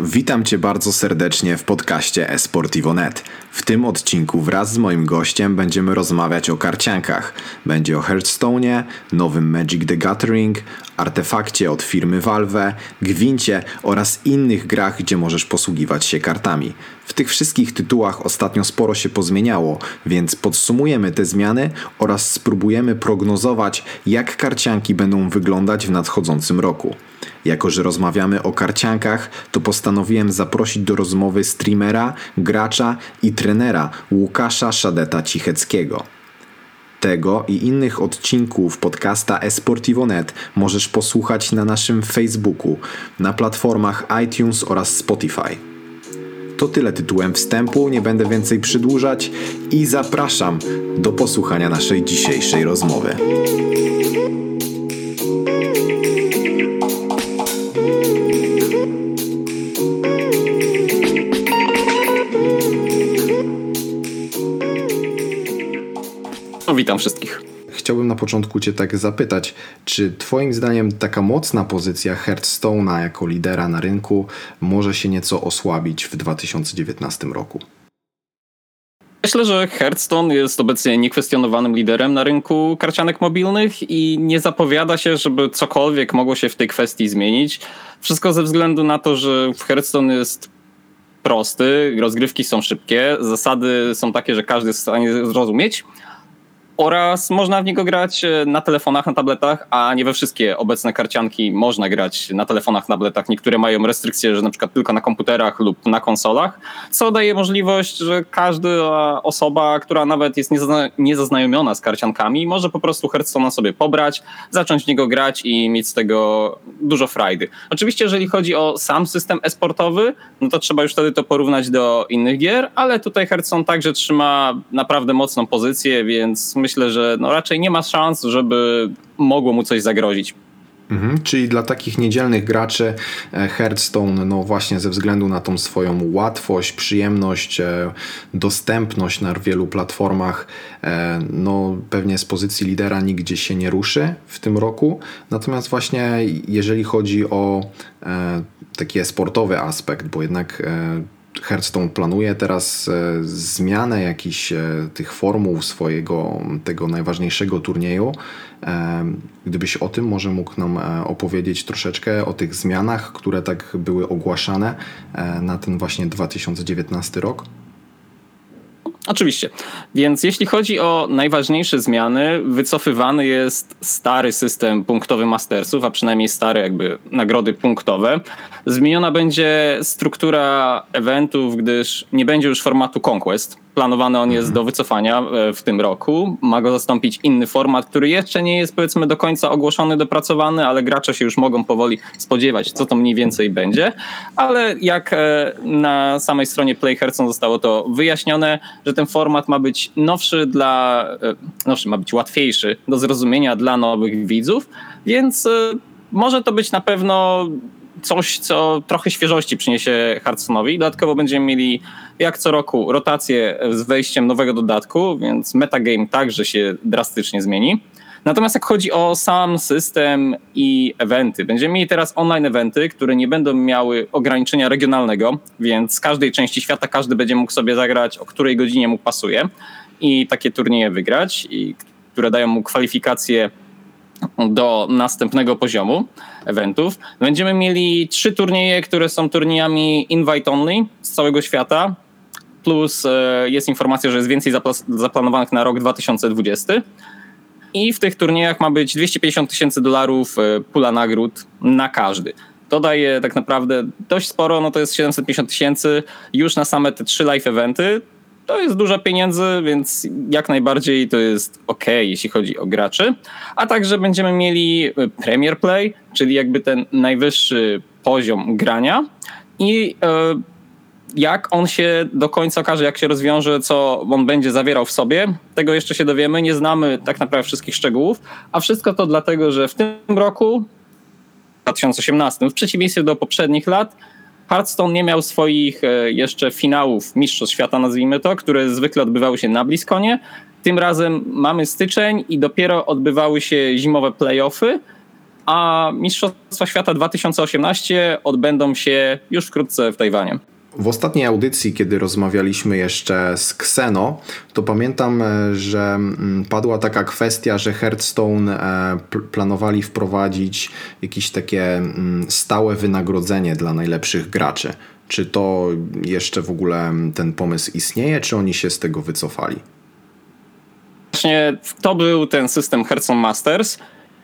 Witam Cię bardzo serdecznie w podcaście eSportivo.net. W tym odcinku wraz z moim gościem będziemy rozmawiać o karciankach. Będzie o Hearthstone'ie, nowym Magic the Gathering, artefakcie od firmy Valve, gwincie oraz innych grach, gdzie możesz posługiwać się kartami. W tych wszystkich tytułach ostatnio sporo się pozmieniało, więc podsumujemy te zmiany oraz spróbujemy prognozować, jak karcianki będą wyglądać w nadchodzącym roku. Jako, że rozmawiamy o karciankach, to postanowiłem zaprosić do rozmowy streamera, gracza i trenera Łukasza Szadeta Cicheckiego. Tego i innych odcinków podcasta eSportivo.net możesz posłuchać na naszym Facebooku, na platformach iTunes oraz Spotify. To tyle tytułem wstępu, nie będę więcej przedłużać i zapraszam do posłuchania naszej dzisiejszej rozmowy. Witam wszystkich. Chciałbym na początku Cię tak zapytać, czy Twoim zdaniem taka mocna pozycja Hearthstone'a jako lidera na rynku może się nieco osłabić w 2019 roku? Myślę, że Hearthstone jest obecnie niekwestionowanym liderem na rynku karcianek mobilnych i nie zapowiada się, żeby cokolwiek mogło się w tej kwestii zmienić. Wszystko ze względu na to, że Hearthstone jest prosty, rozgrywki są szybkie, zasady są takie, że każdy jest w stanie zrozumieć oraz można w niego grać e, na telefonach, na tabletach, a nie we wszystkie obecne karcianki można grać na telefonach, na tabletach. Niektóre mają restrykcje, że na przykład tylko na komputerach lub na konsolach, co daje możliwość, że każda osoba, która nawet jest niezaznajomiona z karciankami, może po prostu Hearthstone'a sobie pobrać, zacząć w niego grać i mieć z tego dużo frajdy. Oczywiście, jeżeli chodzi o sam system esportowy, no to trzeba już wtedy to porównać do innych gier, ale tutaj Hearthstone także trzyma naprawdę mocną pozycję, więc myślę, myślę, że no raczej nie ma szans, żeby mogło mu coś zagrozić. Mhm, czyli dla takich niedzielnych graczy e, Hearthstone, no właśnie ze względu na tą swoją łatwość, przyjemność, e, dostępność na wielu platformach, e, no pewnie z pozycji lidera nigdzie się nie ruszy w tym roku. Natomiast właśnie jeżeli chodzi o taki sportowy aspekt, bo jednak Hearthstone planuje teraz e, zmianę jakichś e, tych formuł swojego, tego najważniejszego turnieju. E, gdybyś o tym może mógł nam opowiedzieć troszeczkę, o tych zmianach, które tak były ogłaszane na ten właśnie 2019 rok? Oczywiście. Więc jeśli chodzi o najważniejsze zmiany, wycofywany jest stary system punktowy Mastersów, a przynajmniej stare jakby nagrody punktowe. Zmieniona będzie struktura eventów, gdyż nie będzie już formatu Conquest Planowany on jest do wycofania e, w tym roku. Ma go zastąpić inny format, który jeszcze nie jest powiedzmy do końca ogłoszony, dopracowany, ale gracze się już mogą powoli spodziewać, co to mniej więcej będzie. Ale jak e, na samej stronie Play Hearthstone zostało to wyjaśnione, że ten format ma być nowszy dla, e, nowszy, ma być łatwiejszy do zrozumienia dla nowych widzów, więc może to być na pewno coś, co trochę świeżości przyniesie Hearthstone'owi. Dodatkowo będziemy mieli jak co roku rotację z wejściem nowego dodatku, więc metagame także się drastycznie zmieni. Natomiast jak chodzi o sam system i eventy, będziemy mieli teraz online eventy, które nie będą miały ograniczenia regionalnego, więc z każdej części świata każdy będzie mógł sobie zagrać, o której godzinie mu pasuje i takie turnieje wygrać, i które dają mu kwalifikacje do następnego poziomu eventów. Będziemy mieli trzy turnieje, które są turniejami invite only z całego świata. Plus e, jest informacja, że jest więcej zaplanowanych na rok 2020. I w tych turniejach ma być 250 tysięcy dolarów e, pula nagród na każdy. To daje tak naprawdę dość sporo, no to jest 750 tysięcy już na same te trzy live eventy to jest dużo pieniędzy, więc jak najbardziej to jest ok, jeśli chodzi o graczy. A także będziemy mieli e, Premier Play, czyli jakby ten najwyższy poziom grania i e, jak on się do końca okaże, jak się rozwiąże, co on będzie zawierał w sobie, tego jeszcze się dowiemy. Nie znamy tak naprawdę wszystkich szczegółów, a wszystko to dlatego, że w tym roku, 2018, w przeciwieństwie do poprzednich lat, Hearthstone nie miał swoich e, jeszcze finałów Mistrzostw Świata, nazwijmy to, które zwykle odbywały się na Bliskonie. Tym razem mamy styczeń i dopiero odbywały się zimowe playoffy, a Mistrzostwa Świata 2018 odbędą się już wkrótce w Tajwanie. W ostatniej audycji, kiedy rozmawialiśmy jeszcze z Xeno, to pamiętam, e, że mm, padła taka kwestia, że Hearthstone e, planowali wprowadzić jakieś takie mm, stałe wynagrodzenie dla najlepszych graczy. Czy to jeszcze w ogóle mm, ten pomysł istnieje, czy oni się z tego wycofali? Właśnie to był ten system Hearthstone Masters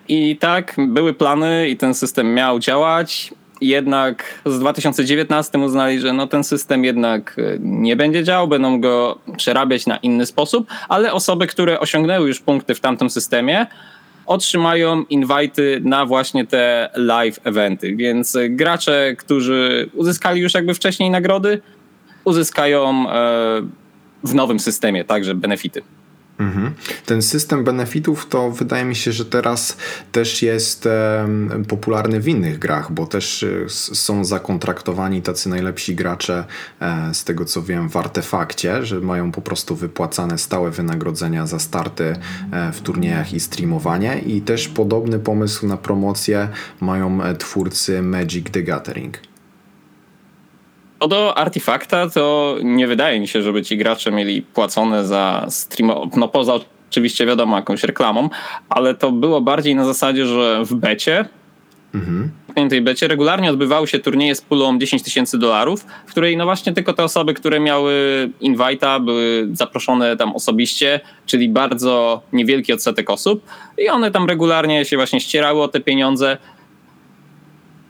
i tak były plany i ten system miał działać jednak z 2019 uznali, że no ten system jednak e, nie będzie działał, będą go przerabiać na inny sposób, ale osoby, które osiągnęły już punkty w tamtym systemie, otrzymają inwajty na właśnie te live eventy, więc gracze, którzy uzyskali już jakby wcześniej nagrody, uzyskają e, w nowym systemie także benefity. Mhm. Ten system benefitów to wydaje mi się, że teraz też jest popularny w innych grach, bo też e, są zakontraktowani tacy najlepsi gracze, e, z tego co wiem, w artefakcie, że mają po prostu wypłacane stałe wynagrodzenia za starty e, w turniejach i streamowanie. I też podobny pomysł na promocję mają twórcy Magic the Gathering. Co do artefakta, to nie wydaje mi się, żeby ci gracze mieli płacone za stream, no poza oczywiście wiadomo jakąś reklamą, ale to było bardziej na zasadzie, że w becie Mhm. W tej becie regularnie odbywały się turnieje z pulą 10 tysięcy dolarów, w której no właśnie tylko te osoby, które miały invita, były zaproszone tam osobiście, czyli bardzo niewielki odsetek osób i one tam regularnie się właśnie ścierały o te pieniądze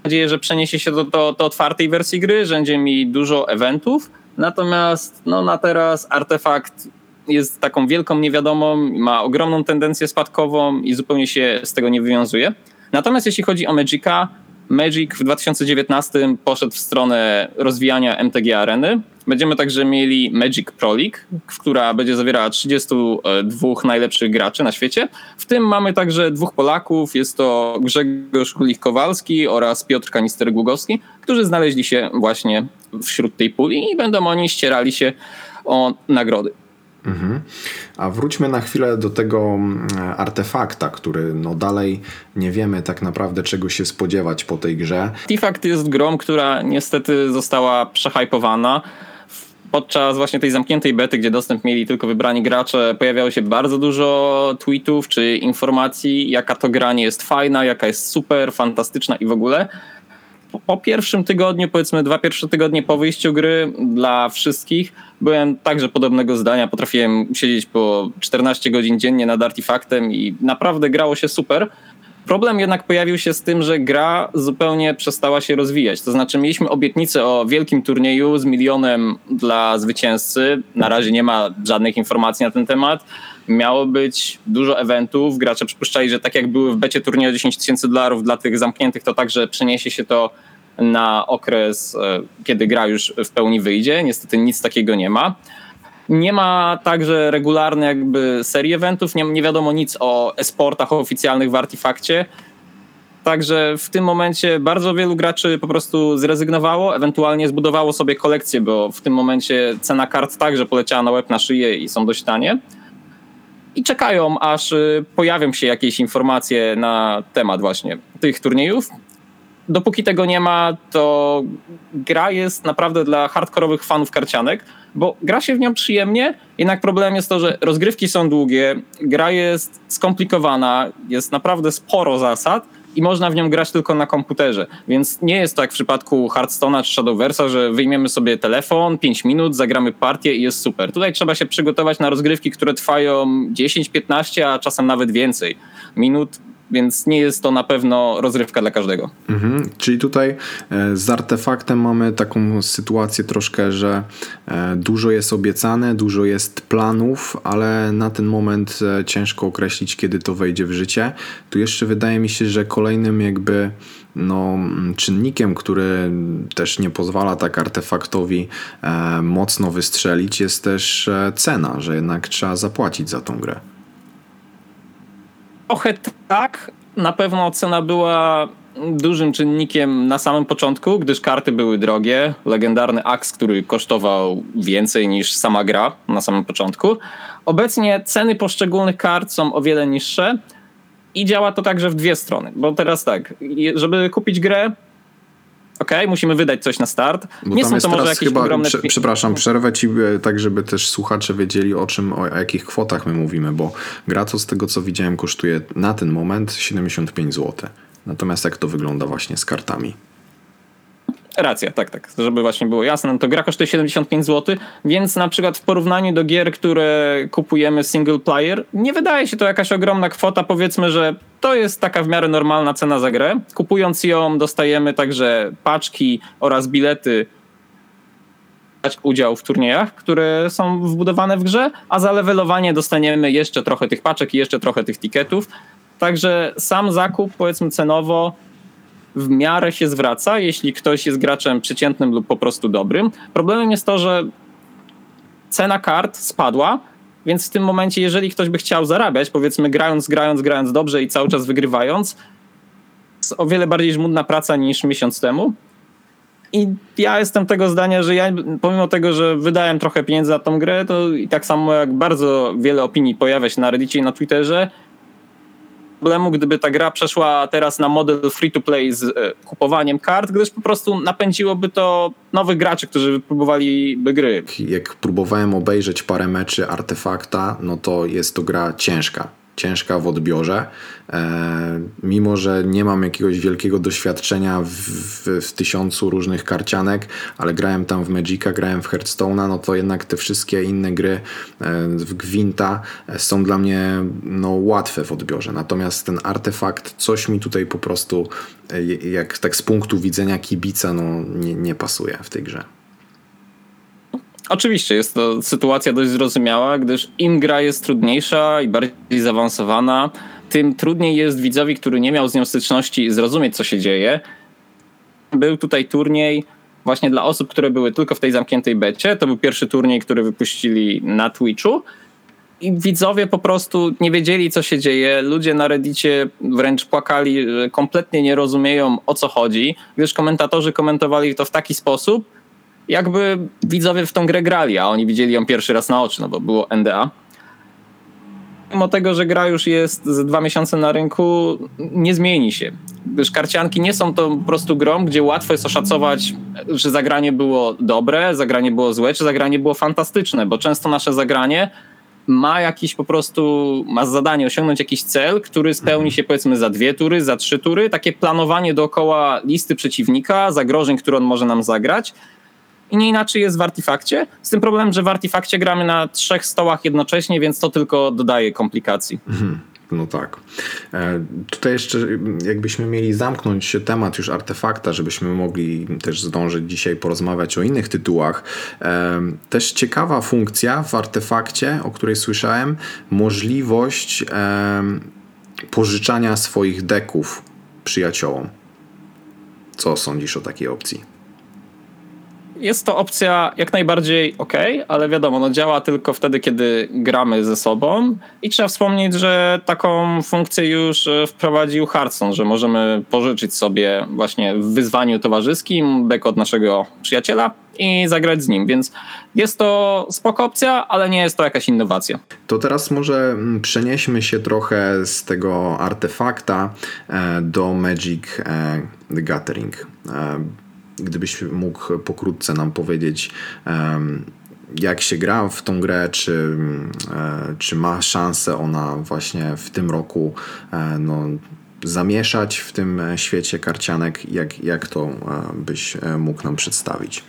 nadzieję, że przeniesie się do, do, do otwartej wersji gry, że będzie mi dużo eventów. Natomiast no, na teraz artefakt jest taką wielką niewiadomą, ma ogromną tendencję spadkową i zupełnie się z tego nie wywiązuje. Natomiast jeśli chodzi o Magica, Magic w 2019 poszedł w stronę rozwijania MTG Areny. Będziemy także mieli Magic Pro League, która będzie zawierała 32 najlepszych graczy na świecie. W tym mamy także dwóch Polaków, jest to Grzegorz Kulich-Kowalski oraz Piotr Kanister-Głogowski, którzy znaleźli się właśnie wśród tej puli i będą oni ścierali się o nagrody. Mhm. A wróćmy na chwilę do tego mm, artefakta, który no dalej nie wiemy tak naprawdę czego się spodziewać po tej grze. Artefakt jest grą, która niestety została przehypowana. Podczas właśnie tej zamkniętej bety, gdzie dostęp mieli tylko wybrani gracze, pojawiało się bardzo dużo tweetów czy informacji, jaka to gra nie jest fajna, jaka jest super, fantastyczna i w ogóle po pierwszym tygodniu, powiedzmy dwa pierwsze tygodnie po wyjściu gry dla wszystkich, byłem także podobnego zdania. Potrafiłem siedzieć po 14 godzin dziennie nad artefaktem i naprawdę grało się super. Problem jednak pojawił się z tym, że gra zupełnie przestała się rozwijać. To znaczy, mieliśmy obietnicę o wielkim turnieju z milionem dla zwycięzcy. Na razie nie ma żadnych informacji na ten temat. Miało być dużo eventów. Gracze przypuszczali, że tak jak były w becie turnieju 10 tysięcy dolarów dla tych zamkniętych, to także przeniesie się to na okres, e, kiedy gra już w pełni wyjdzie. Niestety nic takiego nie ma. Nie ma także regularnej jakby serii eventów, nie, nie wiadomo nic o esportach oficjalnych w Artifakcie. Także w tym momencie bardzo wielu graczy po prostu zrezygnowało, ewentualnie zbudowało sobie kolekcję, bo w tym momencie cena kart także poleciała na łeb na szyję i są dość tanie. I czekają, aż y, pojawią się jakieś informacje na temat właśnie tych turniejów dopóki tego nie ma, to gra jest naprawdę dla hardkorowych fanów karcianek, bo gra się w nią przyjemnie, jednak problem jest to, że rozgrywki są długie, gra jest skomplikowana, jest naprawdę sporo zasad i można w nią grać tylko na komputerze. Więc nie jest to jak w przypadku Hearthstone'a czy Shadowversa, że wyjmiemy sobie telefon, 5 minut, zagramy partię i jest super. Tutaj trzeba się przygotować na rozgrywki, które trwają 10, 15, a czasem nawet więcej minut więc nie jest to na pewno rozrywka dla każdego. Mhm. Czyli tutaj e, z artefaktem mamy taką sytuację troszkę, że e, dużo jest obiecane, dużo jest planów, ale na ten moment e, ciężko określić, kiedy to wejdzie w życie. Tu jeszcze wydaje mi się, że kolejnym jakby no, czynnikiem, który też nie pozwala tak artefaktowi mocno wystrzelić, jest też cena, że jednak trzeba zapłacić za tą grę. Trochę tak. Na pewno cena była dużym czynnikiem na samym początku, gdyż karty były drogie. Legendarny Axe, który kosztował więcej niż sama gra na samym początku. Obecnie ceny poszczególnych kart są o wiele niższe. I działa to także w dwie strony, bo teraz tak, żeby kupić grę, ok, musimy wydać coś na start. Bo nie są to może jakieś chyba, ogromne... Prze, przepraszam, przerwę ci e, tak, żeby też słuchacze wiedzieli o czym, o jakich kwotach my mówimy, bo gra to z tego co widziałem kosztuje na ten moment 75 zł. Natomiast jak to wygląda właśnie z kartami? Racja, tak, tak. Żeby właśnie było jasne, no to gra kosztuje 75 zł, więc na przykład w porównaniu do gier, które kupujemy single player, nie wydaje się to jakaś ogromna kwota. Powiedzmy, że to jest taka w miarę normalna cena za grę. Kupując ją, dostajemy także paczki oraz bilety udział w turniejach, które są wbudowane w grze, a za levelowanie dostaniemy jeszcze trochę tych paczek i jeszcze trochę tych tiketów. Także sam zakup, powiedzmy cenowo, w miarę się zwraca, jeśli ktoś jest graczem przeciętnym lub po prostu dobrym. Problemem jest to, że cena kart spadła, więc w tym momencie, jeżeli ktoś by chciał zarabiać, powiedzmy grając, grając, grając dobrze i cały czas wygrywając, jest o wiele bardziej żmudna praca niż miesiąc temu. I ja jestem tego zdania, że ja pomimo tego, że wydałem trochę pieniędzy na tą grę, to i tak samo jak bardzo wiele opinii pojawia się na Reddicie i na Twitterze, problemu, gdyby ta gra przeszła teraz na model free to play z e, kupowaniem kart, gdyż po prostu napędziłoby to nowych graczy, którzy próbowaliby gry. Jak próbowałem obejrzeć parę meczy artefakta, no to jest to gra ciężka ciężka w odbiorze. E, mimo, że nie mam jakiegoś wielkiego doświadczenia w, w, w, tysiącu różnych karcianek, ale grałem tam w Magica, grałem w Hearthstone'a, no to jednak te wszystkie inne gry e, w Gwinta e, są dla mnie no, łatwe w odbiorze. Natomiast ten artefakt, coś mi tutaj po prostu, e, jak tak z punktu widzenia kibica, no, nie, nie pasuje w tej grze. Oczywiście jest to sytuacja dość zrozumiała, gdyż im gra jest trudniejsza i bardziej zaawansowana, tym trudniej jest widzowi, który nie miał z nią styczności, zrozumieć, co się dzieje. Był tutaj turniej właśnie dla osób, które były tylko w tej zamkniętej becie. To był pierwszy turniej, który wypuścili na Twitchu. I widzowie po prostu nie wiedzieli, co się dzieje. Ludzie na Reddicie wręcz płakali, że kompletnie nie rozumieją, o co chodzi, gdyż komentatorzy komentowali to w taki sposób, jakby widzowie w tą grę grali, a oni widzieli ją pierwszy raz na oczy, no bo było NDA. Mimo tego, że gra już jest z dwa miesiące na rynku, nie zmieni się. Gdyż karcianki nie są to po prostu grą, gdzie łatwo jest oszacować, czy zagranie było dobre, zagranie było złe, czy zagranie było fantastyczne, bo często nasze zagranie ma jakiś po prostu, ma zadanie osiągnąć jakiś cel, który spełni się powiedzmy za dwie tury, za trzy tury, takie planowanie dookoła listy przeciwnika, zagrożeń, które on może nam zagrać i nie inaczej jest w Artifakcie. Z tym problemem, że w Artifakcie gramy na trzech stołach jednocześnie, więc to tylko dodaje komplikacji. Mhm. No tak. E, tutaj jeszcze jakbyśmy mieli zamknąć temat już artefakta, żebyśmy mogli też zdążyć dzisiaj porozmawiać o innych tytułach. E, też ciekawa funkcja w artefakcie, o której słyszałem, możliwość e, pożyczania swoich deków przyjaciołom. Co sądzisz o takiej opcji? Jest to opcja jak najbardziej ok, ale wiadomo, no działa tylko wtedy, kiedy gramy ze sobą. I trzeba wspomnieć, że taką funkcję już e, wprowadził Hearthstone, że możemy pożyczyć sobie właśnie w wyzwaniu towarzyskim deck od naszego przyjaciela i zagrać z nim, więc jest to spoko opcja, ale nie jest to jakaś innowacja. To teraz może mm, przenieśmy się trochę z tego artefakta e, do Magic e, the Gathering Gdybyś mógł pokrótce nam powiedzieć, jak się gra w tą grę, czy, e, czy ma szansę ona właśnie w tym roku e, no, zamieszać w tym świecie karcianek, jak, jak to e, byś mógł nam przedstawić?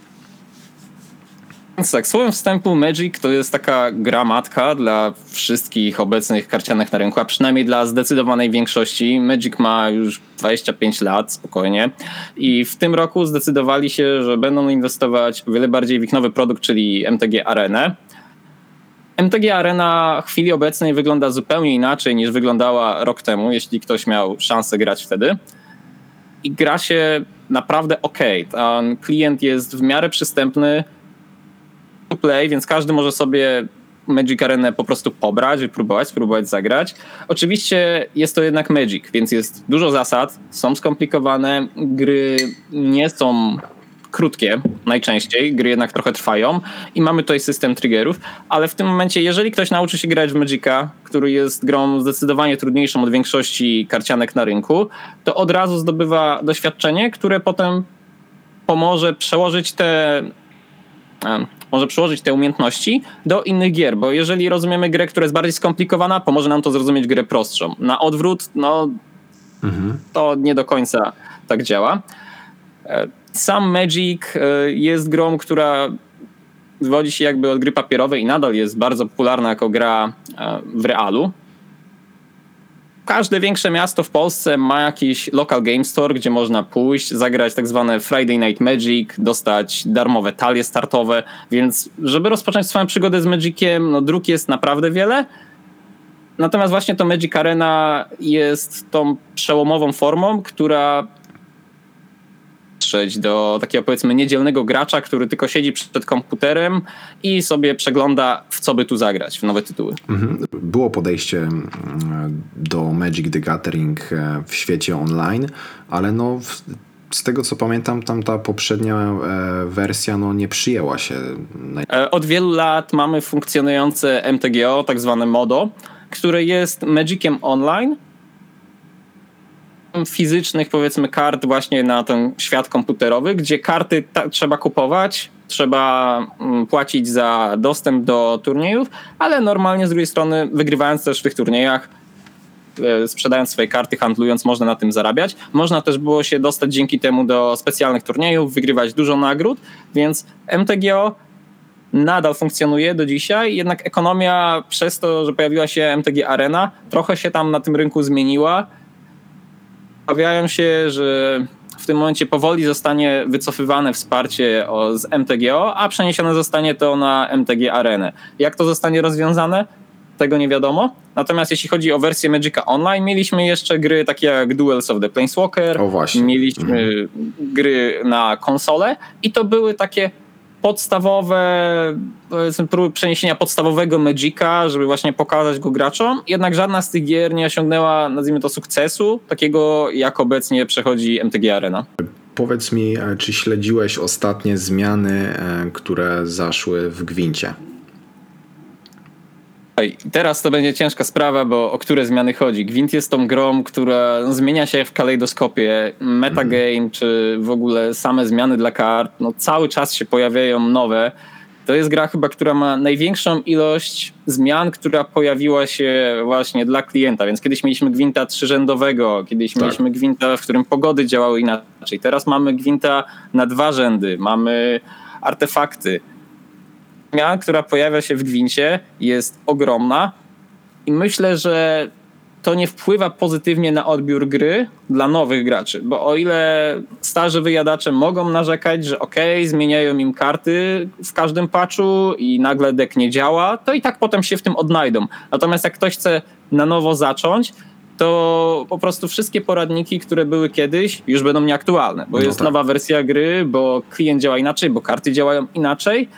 Tak, słowem wstępu Magic to jest taka gra matka dla wszystkich obecnych karcianek na rynku, a przynajmniej dla zdecydowanej większości. Magic ma już 25 lat spokojnie i w tym roku zdecydowali się, że będą inwestować wiele bardziej w ich nowy produkt, czyli MTG Arena. MTG Arena w chwili obecnej wygląda zupełnie inaczej niż wyglądała rok temu, jeśli ktoś miał szansę grać wtedy. I gra się naprawdę ok. Ten klient jest w miarę przystępny, play, więc każdy może sobie Magic Arena po prostu pobrać, wypróbować, spróbować zagrać. Oczywiście jest to jednak Magic, więc jest dużo zasad, są skomplikowane, gry nie są krótkie najczęściej, gry jednak trochę trwają i mamy tutaj system triggerów, ale w tym momencie, jeżeli ktoś nauczy się grać w Magica, który jest grą zdecydowanie trudniejszą od większości karcianek na rynku, to od razu zdobywa doświadczenie, które potem pomoże przełożyć te może przełożyć te umiejętności do innych gier, bo jeżeli rozumiemy grę, która jest bardziej skomplikowana, pomoże nam to zrozumieć grę prostszą. Na odwrót, no mhm. to nie do końca tak działa. E, sam Magic e, jest grą, która wywodzi się jakby od gry papierowej i nadal jest bardzo popularna jako gra e, w realu każde większe miasto w Polsce ma jakiś local game store, gdzie można pójść, zagrać tak zwane Friday Night Magic, dostać darmowe talie startowe, więc żeby rozpocząć swoją przygodę z Magiciem, no dróg jest naprawdę wiele. Natomiast właśnie to Magic Arena jest tą przełomową formą, która dotrzeć do takiego powiedzmy niedzielnego gracza, który tylko siedzi przed komputerem i sobie przegląda w co by tu zagrać, w nowe tytuły. Mhm. Było podejście mm, do Magic the Gathering e, w świecie online, ale no z tego co pamiętam, tam ta poprzednia e, wersja no, nie przyjęła się. E, od wielu lat mamy funkcjonujące MTGO, tak zwane MODO, które jest Magiciem online, fizycznych, powiedzmy, kart właśnie na ten świat komputerowy, gdzie karty trzeba kupować, trzeba mm, płacić za dostęp do turniejów, ale normalnie z drugiej strony, wygrywając też w tych turniejach, e, sprzedając swoje karty, handlując, można na tym zarabiać. Można też było się dostać dzięki temu do specjalnych turniejów, wygrywać dużo nagród, więc MTGO nadal funkcjonuje do dzisiaj, jednak ekonomia przez to, że pojawiła się MTG Arena, trochę się tam na tym rynku zmieniła obawiają się, że w tym momencie powoli zostanie wycofywane wsparcie z MTGO, a przeniesione zostanie to na MTG Arenę. Jak to zostanie rozwiązane? Tego nie wiadomo. Natomiast jeśli chodzi o wersję Magica Online, mieliśmy jeszcze gry takie jak Duels of the Planeswalker, o właśnie. mieliśmy mhm. gry na konsole i to były takie podstawowe, próby przeniesienia podstawowego Magica, żeby właśnie pokazać go graczom. Jednak żadna z tych gier nie osiągnęła, nazwijmy to, sukcesu, takiego jak obecnie przechodzi MTG Arena. Powiedz mi, e, czy śledziłeś ostatnie zmiany, e, które zaszły w Gwincie? Teraz to będzie ciężka sprawa, bo o które zmiany chodzi. Gwint jest tą grą, która zmienia się w kalejdoskopie. Metagame, mm. czy w ogóle same zmiany dla kart, no cały czas się pojawiają nowe. To jest gra chyba, która ma największą ilość zmian, która pojawiła się właśnie dla klienta. Więc kiedyś mieliśmy Gwinta trzyrzędowego, kiedyś tak. mieliśmy Gwinta, w którym pogody działały inaczej. Teraz mamy Gwinta na dwa rzędy, mamy artefakty która pojawia się w Gwincie, jest ogromna i myślę, że to nie wpływa pozytywnie na odbiór gry dla nowych graczy, bo o ile starzy wyjadacze mogą narzekać, że ok, zmieniają im karty w każdym patchu i nagle deck nie działa, to i tak potem się w tym odnajdą. Natomiast jak ktoś chce na nowo zacząć, to po prostu wszystkie poradniki, które były kiedyś, już będą nieaktualne, bo no jest tak. nowa wersja gry, bo klient działa inaczej, bo karty działają inaczej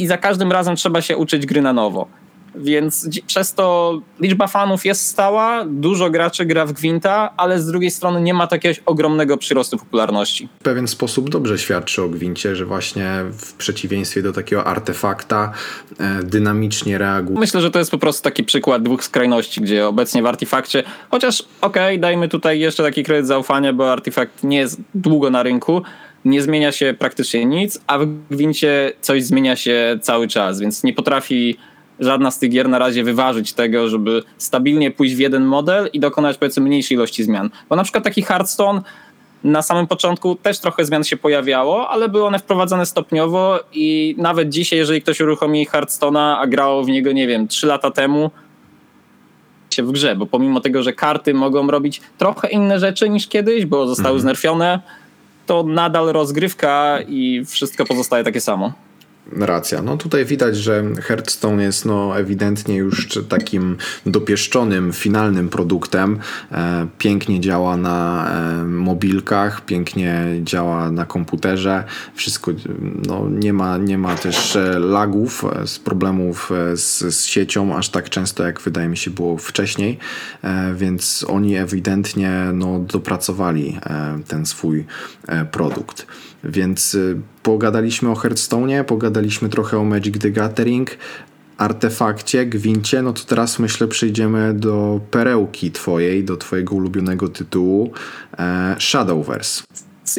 i za każdym razem trzeba się uczyć gry na nowo. Więc przez to liczba fanów jest stała, dużo graczy gra w Gwinta, ale z drugiej strony nie ma takiego ogromnego przyrostu popularności. W pewien sposób dobrze świadczy o Gwincie, że właśnie w przeciwieństwie do takiego artefakta e, dynamicznie reaguje. Myślę, że to jest po prostu taki przykład dwóch skrajności, gdzie obecnie w artefakcie, chociaż okej, okay, dajmy tutaj jeszcze taki kredyt zaufania, bo artefakt nie jest długo na rynku, nie zmienia się praktycznie nic, a w Gwincie coś zmienia się cały czas, więc nie potrafi żadna z tych gier na razie wyważyć tego, żeby stabilnie pójść w jeden model i dokonać powiedzmy mniejszej ilości zmian. Bo na przykład taki Hearthstone na samym początku też trochę zmian się pojawiało, ale były one wprowadzane stopniowo i nawet dzisiaj, jeżeli ktoś uruchomi Hearthstone'a, a grało w niego, nie wiem, 3 lata temu, się w grze, bo pomimo tego, że karty mogą robić trochę inne rzeczy niż kiedyś, bo zostały mhm. znerfione, to nadal rozgrywka i wszystko pozostaje takie samo. Racja. No tutaj widać, że Hearthstone jest no ewidentnie już takim dopieszczonym, finalnym produktem. E, pięknie działa na e, mobilkach, pięknie działa na komputerze. Wszystko, no nie ma, nie ma też e, lagów, z problemów z, z siecią aż tak często, jak wydaje mi się było wcześniej, więc oni ewidentnie no, dopracowali ten swój produkt. Więc pogadaliśmy o Hearthstone, pogadaliśmy trochę o Magic the Gathering, artefakcie, gwincie, no to teraz myślę przejdziemy do perełki twojej, do twojego ulubionego tytułu e, Shadowverse.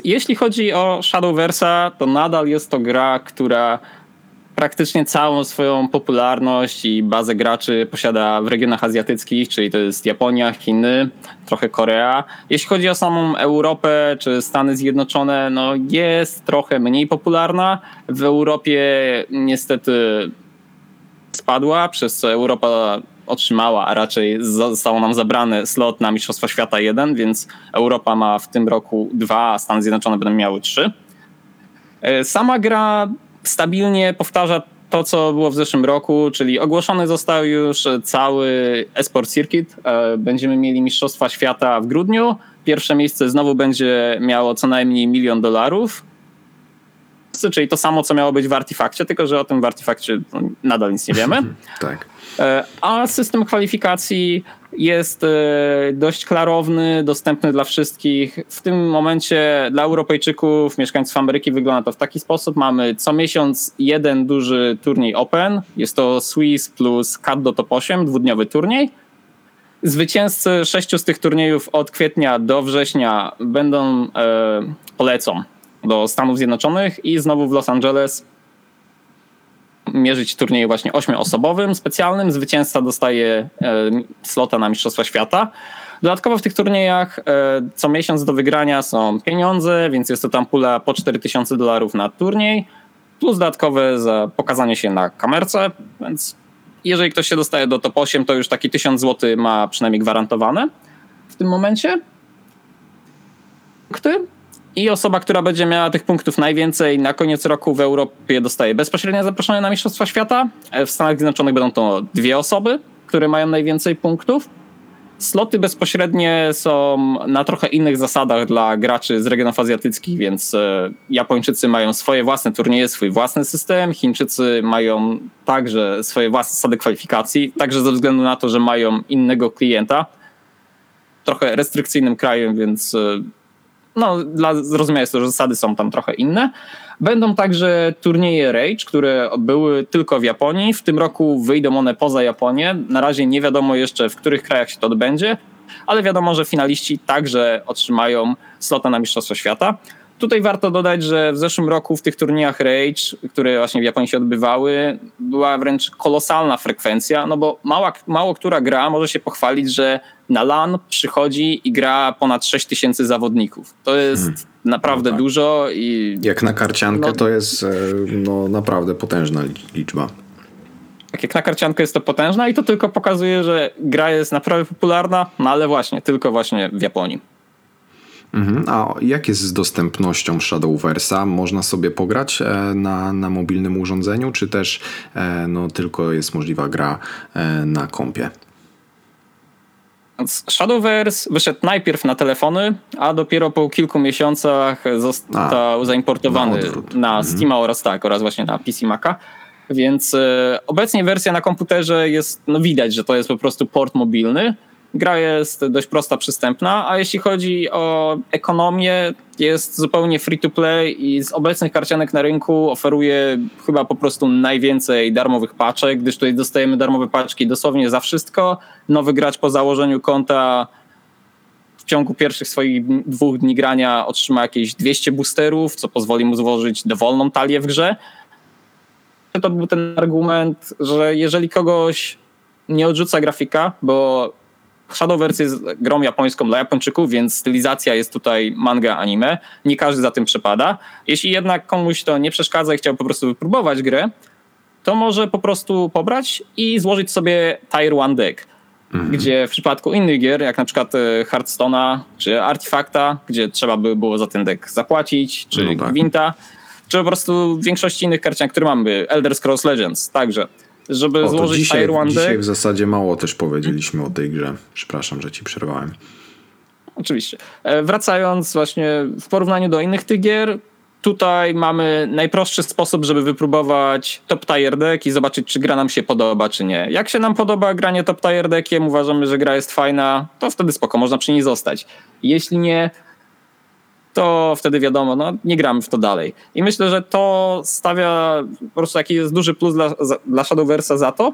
Jeśli chodzi o Shadowversa, to nadal jest to gra, która praktycznie całą swoją popularność i bazę graczy posiada w regionach azjatyckich, czyli to jest Japonia, Chiny, trochę Korea. Jeśli chodzi o samą Europę czy Stany Zjednoczone, no jest trochę mniej popularna. W Europie niestety spadła, przez co Europa otrzymała, a raczej zostało nam zabrany slot na Mistrzostwa Świata 1, więc Europa ma w tym roku dwa, a Stany Zjednoczone będą miały trzy. E, sama gra stabilnie powtarza to, co było w zeszłym roku, czyli ogłoszony został już cały esport circuit. E, będziemy mieli Mistrzostwa Świata w grudniu. Pierwsze miejsce znowu będzie miało co najmniej milion dolarów. Czyli to samo, co miało być w Artifakcie, tylko że o tym w Artifakcie nadal nic nie wiemy. tak. E, a system kwalifikacji jest e, dość klarowny, dostępny dla wszystkich. W tym momencie dla Europejczyków, mieszkańców Ameryki wygląda to w taki sposób. Mamy co miesiąc jeden duży turniej Open. Jest to Swiss plus CAD do Top 8, dwudniowy turniej. Zwycięzcy sześciu z tych turniejów od kwietnia do września będą e, polecą do Stanów Zjednoczonych i znowu w Los Angeles mierzyć turniej właśnie ośmioosobowym, specjalnym. Zwycięzca dostaje e, slota na Mistrzostwa Świata. Dodatkowo w tych turniejach e, co miesiąc do wygrania są pieniądze, więc jest to tam pula po 4000 dolarów na turniej, plus dodatkowe za pokazanie się na kamerce, więc jeżeli ktoś się dostaje do top 8, to już taki 1000 zł ma przynajmniej gwarantowane w tym momencie. Kto? I osoba, która będzie miała tych punktów najwięcej na koniec roku w Europie dostaje bezpośrednie zaproszenie na Mistrzostwa Świata. W Stanach Zjednoczonych będą to dwie osoby, które mają najwięcej punktów. Sloty bezpośrednie są na trochę innych zasadach dla graczy z regionów azjatyckich, więc e, Japończycy mają swoje własne turnieje, swój własny system, Chińczycy mają także swoje własne zasady kwalifikacji, także ze względu na to, że mają innego klienta. Trochę restrykcyjnym krajem, więc e, no, dla zrozumiałe jest to, że zasady są tam trochę inne. Będą także turnieje Rage, które były tylko w Japonii. W tym roku wyjdą one poza Japonię. Na razie nie wiadomo jeszcze, w których krajach się to odbędzie, ale wiadomo, że finaliści także otrzymają slota na Mistrzostwo Świata. Tutaj warto dodać, że w zeszłym roku w tych turniejach Rage, które właśnie w Japonii się odbywały, była wręcz kolosalna frekwencja, no bo mała, mało która gra może się pochwalić, że na LAN przychodzi i gra ponad 6 tysięcy zawodników. To jest hmm. naprawdę no tak. dużo i... Jak na karciankę no, to jest e, no, naprawdę potężna liczba. Tak jak na karciankę jest to potężna i to tylko pokazuje, że gra jest naprawdę popularna, no ale właśnie, tylko właśnie w Japonii. Mhm. A jak jest z dostępnością Shadowversa? Można sobie pograć e, na, na mobilnym urządzeniu, czy też e, no, tylko jest możliwa gra e, na kompie? Shadowverse wyszedł najpierw na telefony, a dopiero po kilku miesiącach został a, zaimportowany na, na mhm. Steam oraz tak, oraz właśnie na PC Maca. Więc obecnie wersja na komputerze jest, no widać, że to jest po prostu port mobilny Gra jest dość prosta, przystępna, a jeśli chodzi o ekonomię, jest zupełnie free to play i z obecnych karcianek na rynku oferuje chyba po prostu najwięcej darmowych paczek, gdyż tutaj dostajemy darmowe paczki dosłownie za wszystko. Nowy gracz po założeniu konta w ciągu pierwszych swoich dwóch dni grania otrzyma jakieś 200 boosterów, co pozwoli mu złożyć dowolną talię w grze. To był ten argument, że jeżeli kogoś nie odrzuca grafika, bo Shadowverse jest grą japońską dla Japończyków, więc stylizacja jest tutaj manga, anime. Nie każdy za tym przepada. Jeśli jednak komuś to nie przeszkadza i chciał po prostu wypróbować grę, to może po prostu pobrać i złożyć sobie Tier 1 deck. Mhm. Gdzie w przypadku innych gier, jak na przykład e, Hearthstone'a czy Artifacta, gdzie trzeba by było za ten deck zapłacić, czy no tak. Gwinta, czy po prostu w większości innych karcianek, które mamy, Elder Scrolls Legends także. Żeby o, złożyć dzisiaj, 1 dzisiaj w zasadzie mało też powiedzieliśmy o tej grze. Przepraszam, że ci przerwałem. Oczywiście. E, Wracając właśnie w porównaniu do innych tych gier, tutaj mamy najprostszy sposób, żeby wypróbować top tier deck i zobaczyć, czy gra nam się podoba, czy nie. Jak się nam podoba granie top tier deckiem, uważamy, że gra jest fajna, to wtedy spoko, można przy niej zostać. Jeśli nie, to wtedy wiadomo, no nie gramy w to dalej. I myślę, że to stawia po prostu taki jest duży plus dla, dla Shadowversa za to,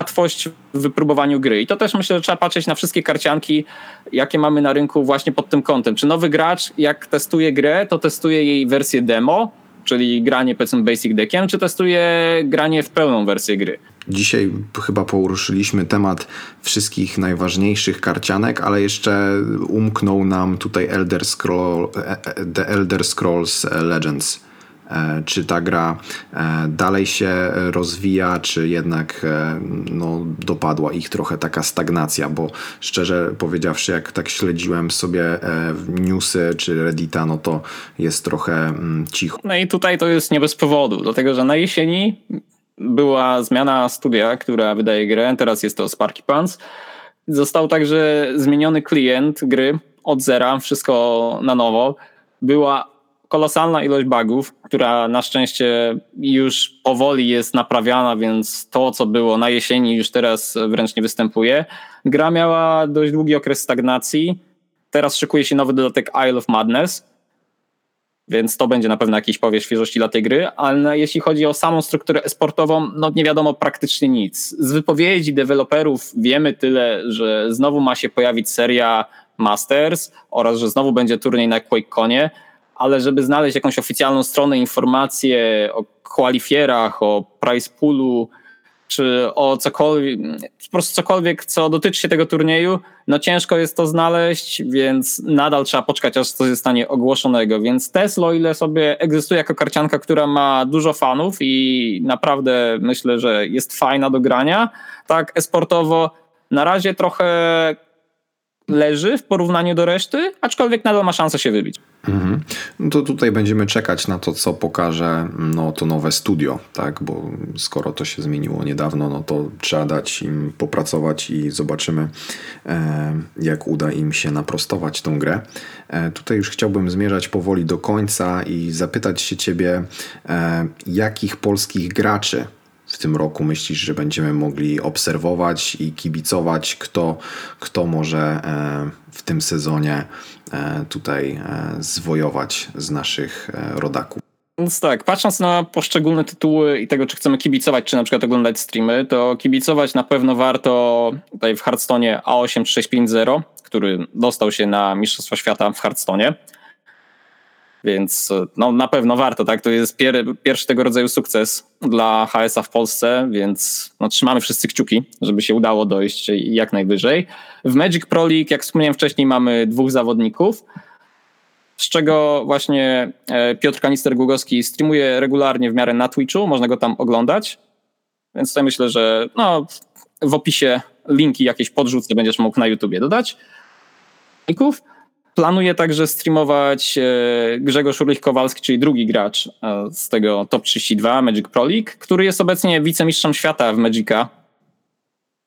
łatwość w wypróbowaniu gry. I to też myślę, że trzeba patrzeć na wszystkie karcianki, jakie mamy na rynku właśnie pod tym kątem. Czy nowy gracz, jak testuje grę, to testuje jej wersję demo, czyli granie powiedzmy basic deckiem, czy testuje granie w pełną wersję gry. Dzisiaj chyba poruszyliśmy temat wszystkich najważniejszych karcianek, ale jeszcze umknął nam tutaj Elder Scroll, e, e, The Elder Scrolls Legends. E, Czy ta gra e, dalej się rozwija, czy jednak e, no, dopadła ich trochę taka stagnacja, bo szczerze powiedziawszy, jak tak śledziłem sobie newsy czy Reddita, no to jest trochę mm, cicho. No i tutaj to jest nie bez powodu, dlatego że na jesieni była zmiana studia, która wydaje grę, teraz jest to Sparky Pants. Został także zmieniony klient gry od zera, wszystko na nowo. Była kolosalna ilość bugów, która na szczęście już powoli jest naprawiana, więc to, co było na jesieni, już teraz wręcz nie występuje. Gra miała dość długi okres stagnacji. Teraz szykuje się nowy dodatek Isle of Madness, więc to będzie na pewno jakiś powiew świeżości dla tej gry, ale jeśli chodzi o samą strukturę esportową, no nie wiadomo praktycznie nic. Z wypowiedzi deweloperów wiemy tyle, że znowu ma się pojawić seria Masters oraz, że znowu będzie turniej na QuakeConie, ale żeby znaleźć jakąś oficjalną stronę, informacje o kwalifierach, o price poolu, czy o cokolwiek, po prostu cokolwiek, co dotyczy się tego turnieju, no ciężko jest to znaleźć, więc nadal trzeba poczekać, aż coś zostanie ogłoszonego. Więc Tesla, o ile sobie egzystuje jako karcianka, która ma dużo fanów i naprawdę myślę, że jest fajna do grania, tak esportowo na razie trochę leży w porównaniu do reszty, aczkolwiek nadal ma szansę się wybić. Mhm. No to tutaj będziemy czekać na to, co pokaże no, to nowe studio, tak? Bo skoro to się zmieniło niedawno, no to trzeba dać im popracować i zobaczymy, e, jak uda im się naprostować tą grę. E, tutaj już chciałbym zmierzać powoli do końca i zapytać się ciebie, e, jakich polskich graczy w tym roku myślisz, że będziemy mogli obserwować i kibicować, kto, kto może e, w tym sezonie tutaj e, zwojować z naszych rodaków? Więc tak, patrząc na poszczególne tytuły i tego, czy chcemy kibicować, czy na przykład oglądać streamy, to kibicować na pewno warto tutaj w Hearthstone A8650, który dostał się na Mistrzostwa Świata w Hearthstone. Więc no, na pewno warto, tak? To jest pier pierwszy tego rodzaju sukces dla HS-a w Polsce, więc no, trzymamy wszyscy kciuki, żeby się udało dojść jak najwyżej. W Magic Pro League, jak wspomniałem wcześniej, mamy dwóch zawodników, z czego właśnie Piotr Kanister-Głogowski streamuje regularnie w miarę na Twitchu, można go tam oglądać. Więc tutaj myślę, że no, w opisie linki jakieś podrzucę, będziesz mógł na YouTubie dodać. Planuję także streamować Grzegorz Urlich-Kowalski, czyli drugi gracz z tego Top 32 Magic Pro League, który jest obecnie wicemistrzem świata w Magica.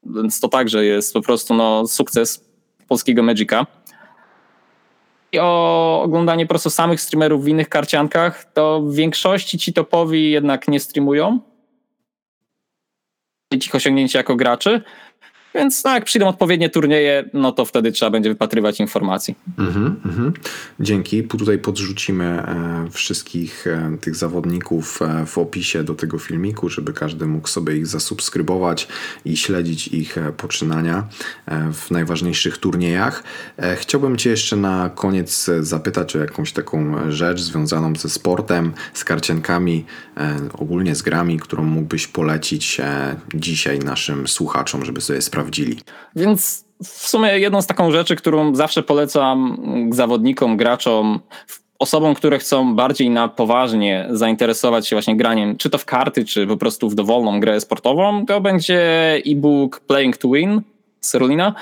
Więc to także jest po prostu no, sukces polskiego Magica. I o oglądanie po prostu samych streamerów w innych karciankach, to w większości ci topowi jednak nie streamują. Ich osiągnięcia jako graczy. Więc no, jak przyjdą odpowiednie turnieje, no to wtedy trzeba będzie wypatrywać informacji. Mhm, mhm. Dzięki. Tutaj podrzucimy e, wszystkich e, tych zawodników e, w opisie do tego filmiku, żeby każdy mógł sobie ich zasubskrybować i śledzić ich poczynania w najważniejszych turniejach. Chciałbym Cię jeszcze na koniec zapytać o jakąś taką rzecz związaną ze sportem, z karciankami, ogólnie z grami, którą mógłbyś polecić dzisiaj naszym słuchaczom, żeby sobie sprawdzić sprawdzili. Więc w sumie jedną z taką rzeczy, którą zawsze polecam zawodnikom, graczom, osobom, które chcą bardziej na poważnie zainteresować się właśnie graniem, czy to w karty, czy po prostu w dowolną grę sportową, to będzie e-book Playing to Win z Rolina,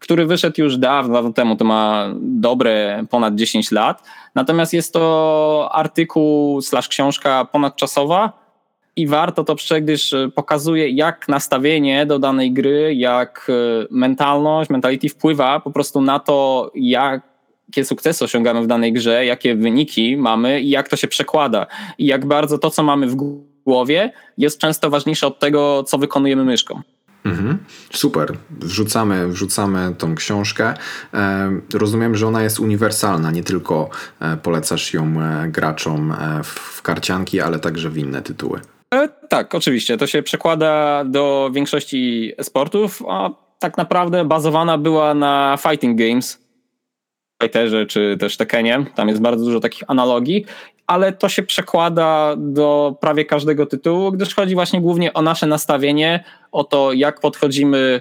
który wyszedł już dawno, dawno temu, to ma dobre ponad 10 lat. Natomiast jest to artykuł slash książka ponadczasowa, i warto to przeczytać, gdyż pokazuje, jak nastawienie do danej gry, jak mentalność, mentality wpływa po prostu na to, jak jakie sukcesy osiągamy w danej grze, jakie wyniki mamy i jak to się przekłada. I jak bardzo to, co mamy w głowie, jest często ważniejsze od tego, co wykonujemy myszką. Mhm. Super. Wrzucamy, wrzucamy tą książkę. E, rozumiem, że ona jest uniwersalna, nie tylko e, polecasz ją e, graczom w karcianki, ale także w inne tytuły. Tak, oczywiście. To się przekłada do większości sportów, a tak naprawdę bazowana była na fighting games, Fighterze czy też Tekenie. Tam jest bardzo dużo takich analogii, ale to się przekłada do prawie każdego tytułu, gdyż chodzi właśnie głównie o nasze nastawienie, o to, jak podchodzimy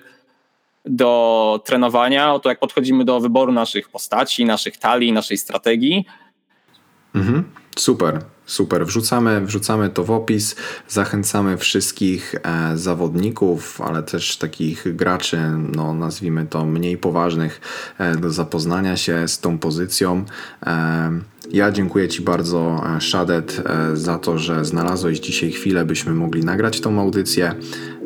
do trenowania, o to, jak podchodzimy do wyboru naszych postaci, naszych talii, naszej strategii. Mhm, super. Super, wrzucamy, wrzucamy to w opis. Zachęcamy wszystkich e, zawodników, ale też takich graczy, no nazwijmy to mniej poważnych, e, do zapoznania się z tą pozycją. E, ja dziękuję Ci bardzo, Shadet, e, za to, że znalazłeś dzisiaj chwilę, byśmy mogli nagrać tą audycję.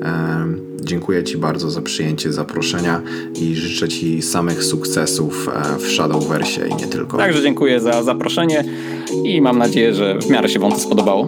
E, dziękuję Ci bardzo za przyjęcie zaproszenia i życzę Ci samych sukcesów w Shadowversie i nie tylko. Także dziękuję za zaproszenie i mam nadzieję, że w miarę się Wam to spodobało.